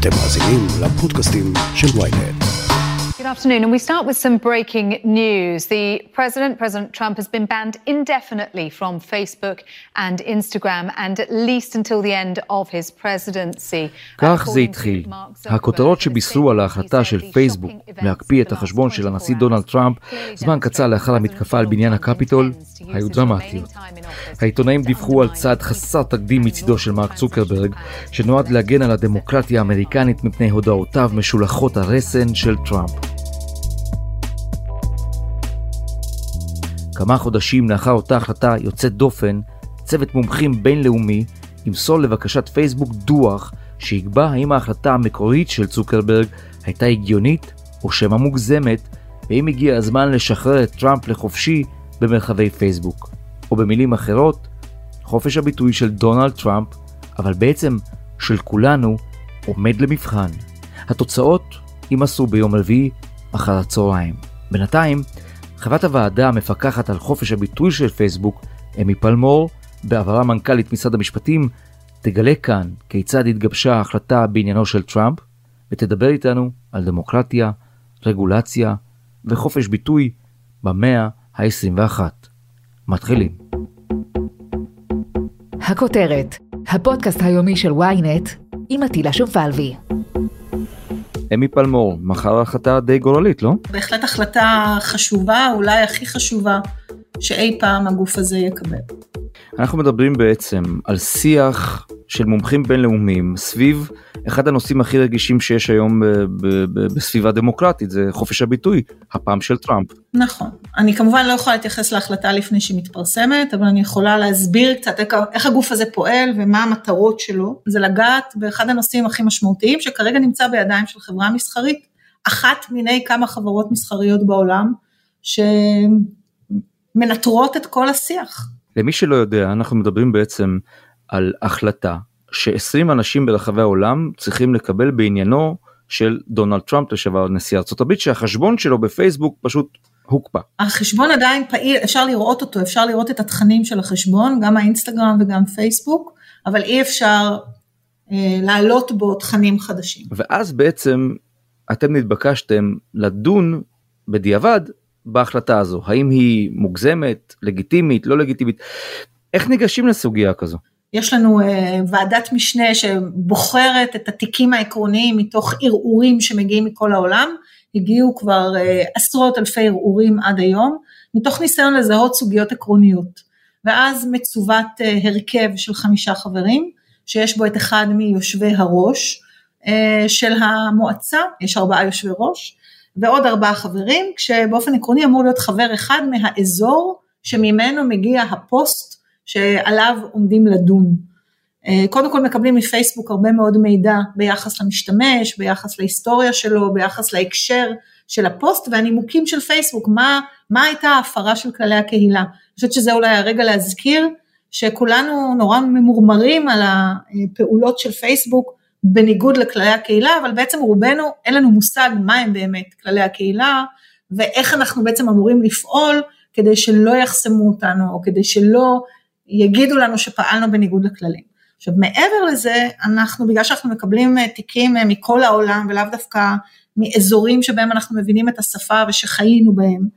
אתם מאזינים לפודקאסטים של ויינט. Good afternoon, and we start with some breaking news. The president, President Trump, has been banned indefinitely from Facebook and Instagram, and at least until the end of his presidency. כך זה התחיל. הכותרות שבישרו על ההחלטה של פייסבוק להקפיא את החשבון של הנשיא דונלד טראמפ זמן קצר לאחר המתקפה על בניין הקפיטול היו דרמטיות. העיתונאים דיווחו על צעד חסר תקדים מצידו של מרק צוקרברג, שנועד להגן על הדמוקרטיה האמריקנית מפני הודעותיו משולחות הרסן של טראמפ. כמה חודשים לאחר אותה החלטה יוצאת דופן, צוות מומחים בינלאומי ימסור לבקשת פייסבוק דוח שיקבע האם ההחלטה המקורית של צוקרברג הייתה הגיונית או שמא מוגזמת, ואם הגיע הזמן לשחרר את טראמפ לחופשי במרחבי פייסבוק. או במילים אחרות, חופש הביטוי של דונלד טראמפ, אבל בעצם של כולנו, עומד למבחן. התוצאות יימסרו ביום רביעי אחר הצהריים. בינתיים, חברת הוועדה המפקחת על חופש הביטוי של פייסבוק, אמי פלמור, בעברה מנכ"לית משרד המשפטים, תגלה כאן כיצד התגבשה ההחלטה בעניינו של טראמפ, ותדבר איתנו על דמוקרטיה, רגולציה וחופש ביטוי במאה ה-21. מתחילים. הכותרת, הפודקאסט היומי של ynet עם עטילה שומפלבי. אמי פלמור, מחר החלטה די גורלית, לא? בהחלט החלטה חשובה, אולי הכי חשובה שאי פעם הגוף הזה יקבל. אנחנו מדברים בעצם על שיח של מומחים בינלאומיים סביב אחד הנושאים הכי רגישים שיש היום בסביבה דמוקרטית זה חופש הביטוי הפעם של טראמפ. נכון אני כמובן לא יכולה להתייחס להחלטה לפני שהיא מתפרסמת אבל אני יכולה להסביר קצת איך הגוף הזה פועל ומה המטרות שלו זה לגעת באחד הנושאים הכי משמעותיים שכרגע נמצא בידיים של חברה מסחרית אחת מיני כמה חברות מסחריות בעולם שמנטרות את כל השיח. למי שלא יודע אנחנו מדברים בעצם על החלטה ש-20 אנשים ברחבי העולם צריכים לקבל בעניינו של דונלד טראמפ לשעבר נשיא הברית שהחשבון שלו בפייסבוק פשוט הוקפא. החשבון עדיין פעיל אפשר לראות אותו אפשר לראות את התכנים של החשבון גם האינסטגרם וגם פייסבוק אבל אי אפשר אה, להעלות בו תכנים חדשים. ואז בעצם אתם נתבקשתם לדון בדיעבד בהחלטה הזו האם היא מוגזמת לגיטימית לא לגיטימית איך ניגשים לסוגיה כזו. יש לנו uh, ועדת משנה שבוחרת את התיקים העקרוניים מתוך ערעורים שמגיעים מכל העולם, הגיעו כבר uh, עשרות אלפי ערעורים עד היום, מתוך ניסיון לזהות סוגיות עקרוניות. ואז מצוות uh, הרכב של חמישה חברים, שיש בו את אחד מיושבי הראש של המועצה, יש ארבעה יושבי ראש, ועוד ארבעה חברים, כשבאופן עקרוני אמור להיות חבר אחד מהאזור שממנו מגיע הפוסט שעליו עומדים לדון. אה, קודם כל מקבלים מפייסבוק הרבה מאוד מידע ביחס למשתמש, ביחס להיסטוריה שלו, ביחס להקשר של הפוסט והנימוקים של פייסבוק, מה, מה הייתה ההפרה של כללי הקהילה. אני חושבת שזה אולי הרגע להזכיר שכולנו נורא ממורמרים על הפעולות של פייסבוק בניגוד לכללי הקהילה, אבל בעצם רובנו אין לנו מושג מה הם באמת כללי הקהילה ואיך אנחנו בעצם אמורים לפעול כדי שלא יחסמו אותנו או כדי שלא יגידו לנו שפעלנו בניגוד לכללים. עכשיו מעבר לזה, אנחנו, בגלל שאנחנו מקבלים אה, תיקים אה, מכל העולם ולאו דווקא מאזורים שבהם אנחנו מבינים את השפה ושחיינו בהם,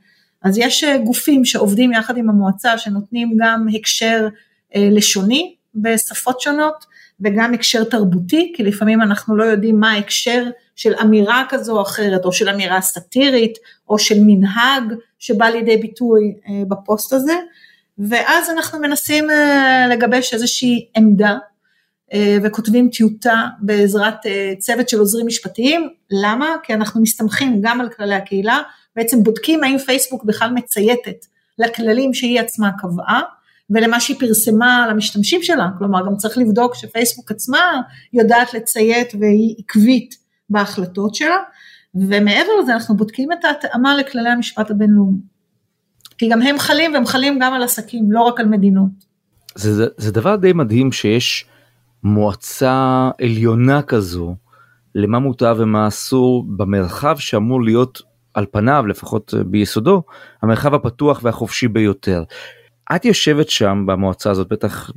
אז יש אה, גופים שעובדים יחד עם המועצה שנותנים גם הקשר לשוני בשפות שונות וגם הקשר תרבותי, כי לפעמים אנחנו לא יודעים מה ההקשר של אמירה כזו או אחרת, או של אמירה סאטירית, או של מנהג שבא לידי ביטוי בפוסט הזה, ואז אנחנו מנסים אה, לגבש איזושהי עמדה אה, וכותבים טיוטה בעזרת אה, צוות של עוזרים משפטיים, למה? כי אנחנו מסתמכים גם על כללי הקהילה, בעצם בודקים האם פייסבוק בכלל מצייתת לכללים שהיא עצמה קבעה ולמה שהיא פרסמה למשתמשים שלה, כלומר גם צריך לבדוק שפייסבוק עצמה יודעת לציית והיא עקבית בהחלטות שלה, ומעבר לזה אנחנו בודקים את ההתאמה לכללי המשפט הבינלאומי. כי גם הם חלים והם חלים גם על עסקים, לא רק על מדינות. זה, זה, זה דבר די מדהים שיש מועצה עליונה כזו למה מותר ומה אסור במרחב שאמור להיות על פניו לפחות ביסודו המרחב הפתוח והחופשי ביותר. את יושבת שם במועצה הזאת בטח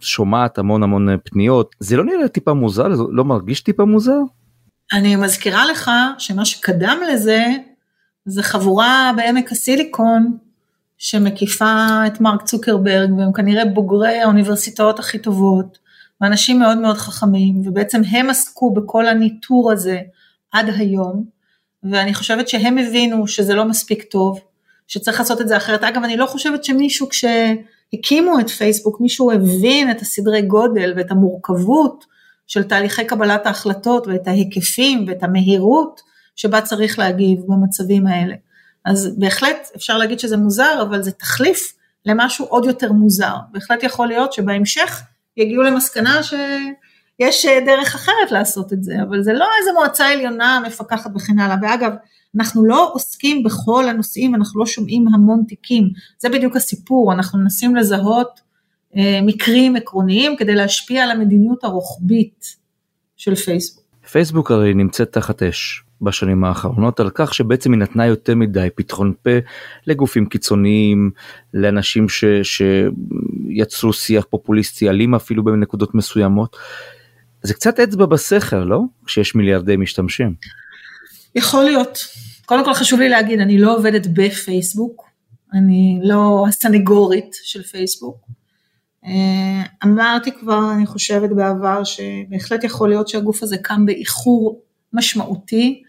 שומעת המון המון פניות זה לא נראה טיפה מוזר לא מרגיש טיפה מוזר? אני מזכירה לך שמה שקדם לזה זה חבורה בעמק הסיליקון שמקיפה את מרק צוקרברג והם כנראה בוגרי האוניברסיטאות הכי טובות ואנשים מאוד מאוד חכמים ובעצם הם עסקו בכל הניטור הזה עד היום ואני חושבת שהם הבינו שזה לא מספיק טוב שצריך לעשות את זה אחרת. אגב, אני לא חושבת שמישהו כשהקימו את פייסבוק, מישהו הבין את הסדרי גודל ואת המורכבות של תהליכי קבלת ההחלטות ואת ההיקפים ואת המהירות שבה צריך להגיב במצבים האלה. אז בהחלט אפשר להגיד שזה מוזר, אבל זה תחליף למשהו עוד יותר מוזר. בהחלט יכול להיות שבהמשך יגיעו למסקנה שיש דרך אחרת לעשות את זה, אבל זה לא איזה מועצה עליונה מפקחת וכן הלאה. ואגב, אנחנו לא עוסקים בכל הנושאים, אנחנו לא שומעים המון תיקים, זה בדיוק הסיפור, אנחנו מנסים לזהות אה, מקרים עקרוניים כדי להשפיע על המדיניות הרוחבית של פייסבוק. פייסבוק הרי נמצאת תחת אש בשנים האחרונות על כך שבעצם היא נתנה יותר מדי פתחון פה לגופים קיצוניים, לאנשים ש, שיצרו שיח פופוליסטי אלים אפילו בנקודות מסוימות. זה קצת אצבע בסכר, לא? כשיש מיליארדי משתמשים. יכול להיות. קודם כל חשוב לי להגיד, אני לא עובדת בפייסבוק, אני לא הסנגורית של פייסבוק. אה, אמרתי כבר, אני חושבת בעבר, שבהחלט יכול להיות שהגוף הזה קם באיחור משמעותי,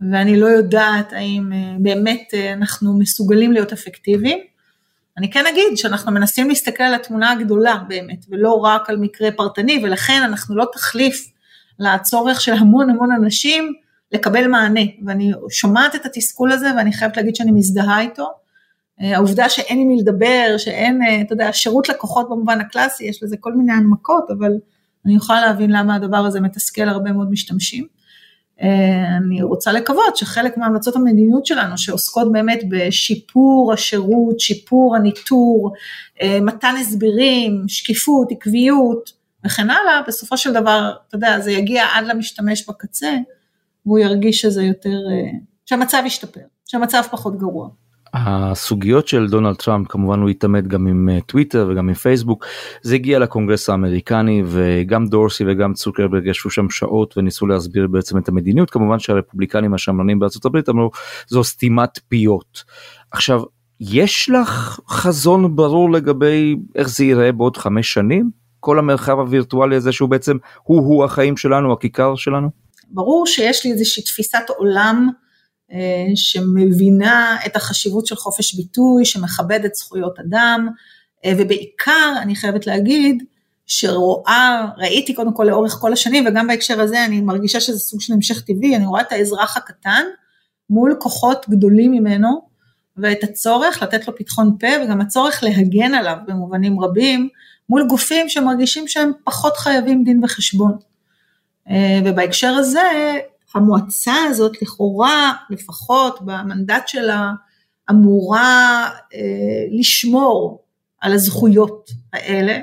ואני לא יודעת האם אה, באמת אה, אנחנו מסוגלים להיות אפקטיביים. אני כן אגיד שאנחנו מנסים להסתכל על התמונה הגדולה באמת, ולא רק על מקרה פרטני, ולכן אנחנו לא תחליף לצורך של המון המון אנשים לקבל מענה, ואני שומעת את התסכול הזה ואני חייבת להגיד שאני מזדהה איתו. אה, העובדה שאין עם מי לדבר, שאין, אתה יודע, שירות לקוחות במובן הקלאסי, יש לזה כל מיני הנמקות, אבל אני יכולה להבין למה הדבר הזה מתסכל הרבה מאוד משתמשים. אה, אני רוצה לקוות שחלק מהמלצות המדיניות שלנו שעוסקות באמת בשיפור השירות, שיפור הניטור, מתן הסברים, שקיפות, עקביות וכן הלאה, בסופו של דבר, אתה יודע, זה יגיע עד למשתמש בקצה, והוא ירגיש שזה יותר, אה, שהמצב ישתפר, שהמצב פחות גרוע. הסוגיות של דונלד טראמפ כמובן הוא התעמת גם עם אה, טוויטר וגם עם פייסבוק זה הגיע לקונגרס האמריקני וגם דורסי וגם צוקרברג ישבו שם שעות וניסו להסביר בעצם את המדיניות כמובן שהרפובליקנים השמרנים בארצות הברית אמרו זו סתימת פיות. עכשיו יש לך חזון ברור לגבי איך זה ייראה בעוד חמש שנים כל המרחב הווירטואלי הזה שהוא בעצם הוא הוא החיים שלנו הכיכר שלנו. ברור שיש לי איזושהי תפיסת עולם שמבינה את החשיבות של חופש ביטוי, שמכבדת זכויות אדם, אה, ובעיקר, אני חייבת להגיד, שרואה, ראיתי קודם כל לאורך כל השנים, וגם בהקשר הזה אני מרגישה שזה סוג של המשך טבעי, אני רואה את האזרח הקטן מול כוחות גדולים ממנו, ואת הצורך לתת לו פתחון פה, וגם הצורך להגן עליו במובנים רבים, מול גופים שמרגישים שהם פחות חייבים דין וחשבון. אה, ובהקשר הזה, המועצה הזאת לכאורה, לפחות במנדט שלה, אמורה אה, לשמור על הזכויות האלה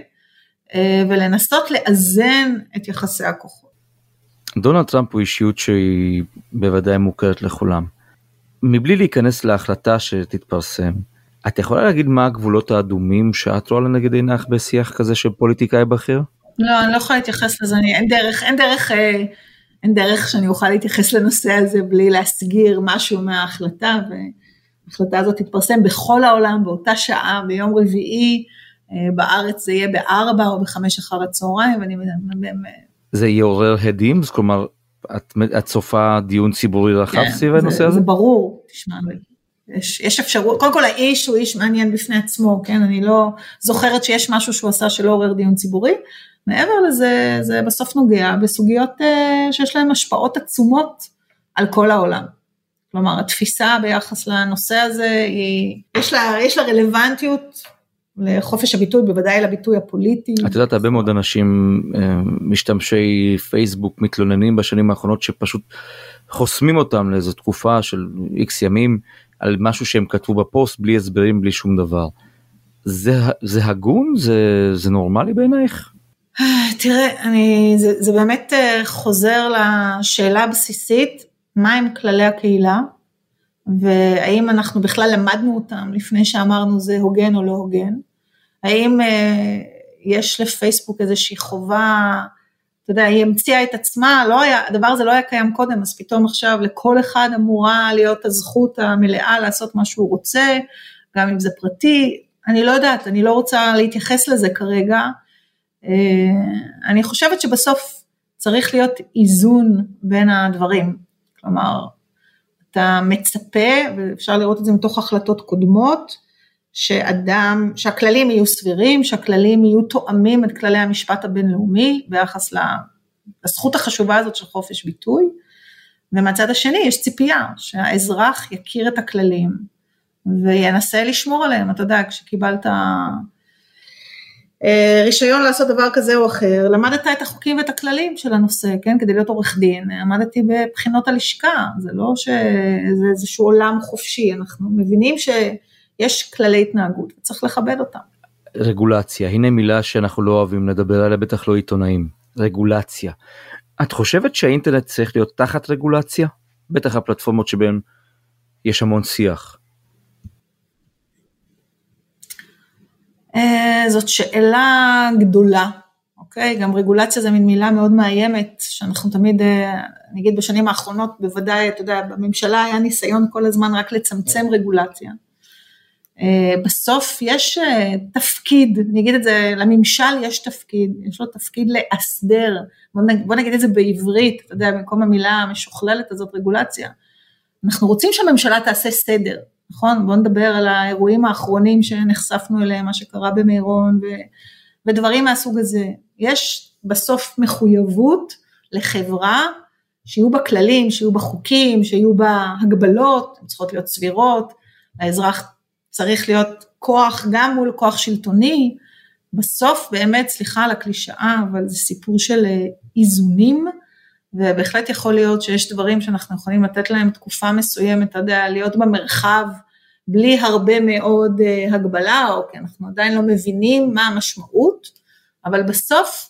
אה, ולנסות לאזן את יחסי הכוחות. דונלד טראמפ הוא אישיות שהיא בוודאי מוכרת לכולם. מבלי להיכנס להחלטה שתתפרסם, את יכולה להגיד מה הגבולות האדומים שאת רואה לנגד עינך בשיח כזה של פוליטיקאי בכיר? לא, אני לא יכולה להתייחס לזה, אני, אין דרך, אין דרך, אה, אין דרך שאני אוכל להתייחס לנושא הזה בלי להסגיר משהו מההחלטה, וההחלטה הזאת תתפרסם בכל העולם באותה שעה, ביום רביעי, אה, בארץ זה יהיה בארבע או בחמש אחר הצהריים, ואני... זה יעורר הדים? כלומר, את, את צופה דיון ציבורי רחב כן, סביב הנושא הזה? זה ברור, תשמע, יש, יש אפשרות, קודם כל האיש הוא איש מעניין בפני עצמו, כן, אני לא זוכרת שיש משהו שהוא עשה שלא עורר דיון ציבורי, מעבר לזה, זה בסוף נוגע בסוגיות uh, שיש להן השפעות עצומות על כל העולם. כלומר, התפיסה ביחס לנושא הזה, היא, יש, לה, יש לה רלוונטיות לחופש הביטוי, בוודאי לביטוי הפוליטי. את יודעת, הרבה מאוד אנשים, אה, משתמשי פייסבוק, מתלוננים בשנים האחרונות שפשוט חוסמים אותם לאיזו תקופה של איקס ימים על משהו שהם כתבו בפוסט בלי הסברים, בלי שום דבר. זה, זה הגון? זה, זה נורמלי בעינייך? תראה, אני, זה, זה באמת אה, חוזר לשאלה הבסיסית, מהם כללי הקהילה, והאם אנחנו בכלל למדנו אותם לפני שאמרנו זה הוגן או לא הוגן. האם אה, יש לפייסבוק איזושהי חובה, אתה יודע, היא המציאה את עצמה, לא היה, הדבר הזה לא היה קיים קודם, אז פתאום עכשיו לכל אחד אמורה להיות הזכות המלאה לעשות מה שהוא רוצה, גם אם זה פרטי, אני לא יודעת, אני לא רוצה להתייחס לזה כרגע. אה, אני חושבת שבסוף צריך להיות איזון בין הדברים. כלומר, אתה מצפה, ואפשר לראות את זה מתוך החלטות קודמות, שאדם, שהכללים יהיו סבירים, שהכללים יהיו תואמים את כללי המשפט הבינלאומי ביחס לזכות החשובה הזאת של חופש ביטוי, ומהצד השני יש ציפייה שהאזרח יכיר את הכללים וינסה לשמור עליהם, אתה יודע, כשקיבלת רישיון לעשות דבר כזה או אחר, למדת את החוקים ואת הכללים של הנושא, כן, כדי להיות עורך דין, למדתי בבחינות הלשכה, זה לא שזה איזשהו עולם חופשי, אנחנו מבינים שיש כללי התנהגות וצריך לכבד אותם. רגולציה, הנה מילה שאנחנו לא אוהבים לדבר עליה, בטח לא עיתונאים, רגולציה. את חושבת שהאינטרנט צריך להיות תחת רגולציה? בטח הפלטפורמות שבהן יש המון שיח. זאת שאלה גדולה, אוקיי? גם רגולציה זה מין מילה מאוד מאיימת, שאנחנו תמיד, אה, אני בשנים האחרונות, בוודאי, אתה יודע, בממשלה היה ניסיון כל הזמן רק לצמצם רגולציה. אה, בסוף יש תפקיד, אני אגיד את זה, לממשל יש תפקיד, יש לו תפקיד לאסדר, בוא נגיד, בוא נגיד את זה בעברית, אתה יודע, במקום המילה המשוכללת הזאת, רגולציה. אנחנו רוצים שהממשלה תעשה סדר, נכון? בואו נדבר על האירועים האחרונים שנחשפנו אליהם, מה שקרה במירון ו, ודברים מהסוג הזה. יש בסוף מחויבות לחברה שיהיו בה כללים, שיהיו בה חוקים, שיהיו בה הגבלות, הן צריכות להיות סבירות, האזרח צריך להיות כוח גם מול כוח שלטוני, בסוף באמת, סליחה על הקלישאה, אבל זה סיפור של אה, איזונים, ובהחלט יכול להיות שיש דברים שאנחנו יכולים לתת להם תקופה מסוימת, אתה יודע, להיות במרחב בלי הרבה מאוד uh, הגבלה, או כי אנחנו עדיין לא מבינים מה המשמעות, אבל בסוף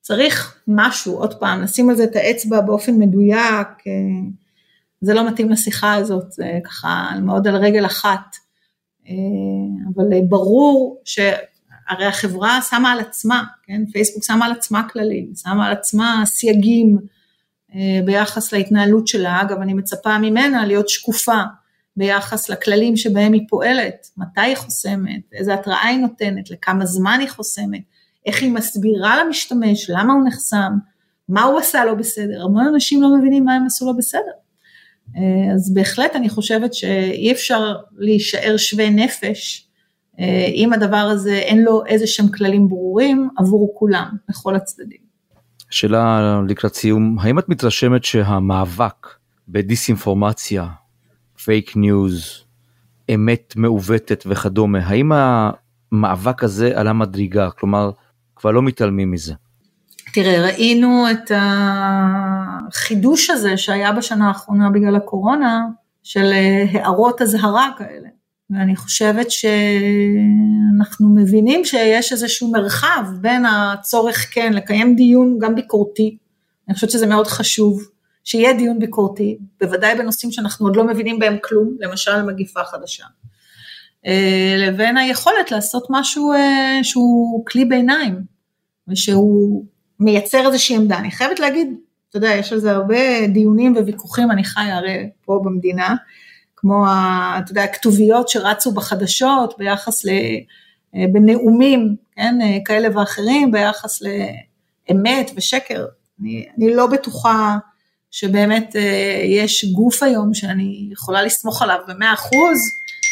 צריך משהו, עוד פעם, לשים על זה את האצבע באופן מדויק, uh, זה לא מתאים לשיחה הזאת, זה ככה מאוד על רגל אחת, uh, אבל ברור ש... הרי החברה שמה על עצמה, כן, פייסבוק שמה על עצמה כללים, שמה על עצמה סייגים, אה, ביחס להתנהלות שלה, אגב אני מצפה ממנה להיות שקופה ביחס לכללים שבהם היא פועלת, מתי היא חוסמת, איזה התראה היא נותנת, לכמה זמן היא חוסמת, איך היא מסבירה למשתמש, למה הוא נחסם, מה הוא עשה לא בסדר, המון אנשים לא מבינים מה הם עשו לא בסדר. אה, אז בהחלט אני חושבת שאי אפשר להישאר שווה נפש אה, אם הדבר הזה אין לו איזה שהם כללים ברורים עבור כולם, לכל הצדדים. שאלה לקראת סיום, האם את מתרשמת שהמאבק בדיסאינפורמציה, fake news, אמת מעוותת וכדומה, האם המאבק הזה עלה מדרגה? כלומר, כבר לא מתעלמים מזה. תראה, ראינו את החידוש הזה שהיה בשנה האחרונה בגלל הקורונה, של הערות אזהרה כאלה. ואני חושבת שאנחנו מבינים שיש איזשהו מרחב בין הצורך כן לקיים דיון גם ביקורתי, אני חושבת שזה מאוד חשוב, שיהיה דיון ביקורתי, בוודאי בנושאים שאנחנו עוד לא מבינים בהם כלום, למשל מגיפה חדשה, אה, לבין היכולת לעשות משהו אה, שהוא כלי ביניים, ושהוא מייצר איזושהי עמדה. אני חייבת להגיד, אתה יודע, יש על זה הרבה דיונים וויכוחים, אני חיה הרי פה במדינה, כמו, אתה יודע, הכתוביות שרצו בחדשות ביחס ל... אה, בנאומים, כן, אה, כאלה ואחרים, ביחס לאמת ושקר. אני, אני לא בטוחה שבאמת אה, יש גוף היום שאני יכולה לסמוך עליו במאה אחוז,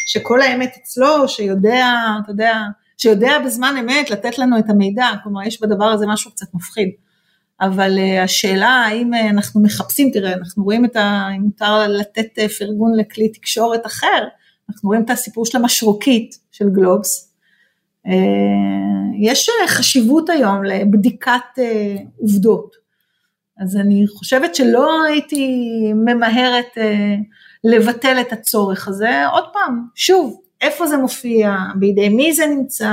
שכל האמת אצלו, שיודע, אתה יודע, שיודע בזמן אמת לתת לנו את המידע, כלומר יש בדבר הזה משהו קצת מפחיד. אבל אה, השאלה האם אה, אנחנו מחפשים, תראה, אנחנו רואים את ה... אם מותר לתת אה, פרגון לכלי תקשורת אחר, אנחנו רואים את הסיפור של המשרוקית של גלובס. יש חשיבות היום לבדיקת עובדות. אז אני חושבת שלא הייתי ממהרת לבטל את הצורך הזה. עוד פעם, שוב, איפה זה מופיע, בידי מי זה נמצא,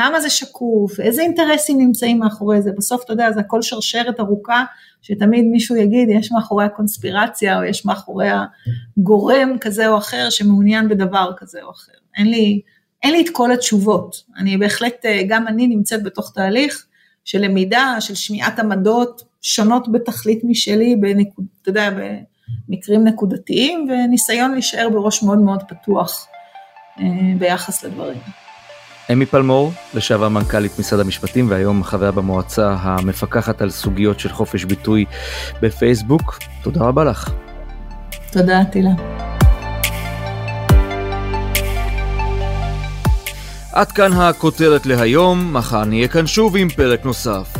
כמה זה שקוף, איזה אינטרסים נמצאים מאחורי זה, בסוף אתה יודע, זה הכל שרשרת ארוכה, שתמיד מישהו יגיד, יש מאחורי הקונספירציה, או יש מאחורי הגורם כזה או אחר שמעוניין בדבר כזה או אחר. אין לי אין לי את כל התשובות. אני בהחלט, גם אני נמצאת בתוך תהליך של למידה, של שמיעת עמדות שונות בתכלית משלי, בנקוד, אתה יודע, במקרים נקודתיים, וניסיון להישאר בראש מאוד מאוד פתוח ביחס לדברים. אמי פלמור, לשעבר מנכ"לית משרד המשפטים והיום חברה במועצה המפקחת על סוגיות של חופש ביטוי בפייסבוק, תודה רבה לך. תודה, תהילה. עד כאן הכותרת להיום, מחר נהיה כאן שוב עם פרק נוסף.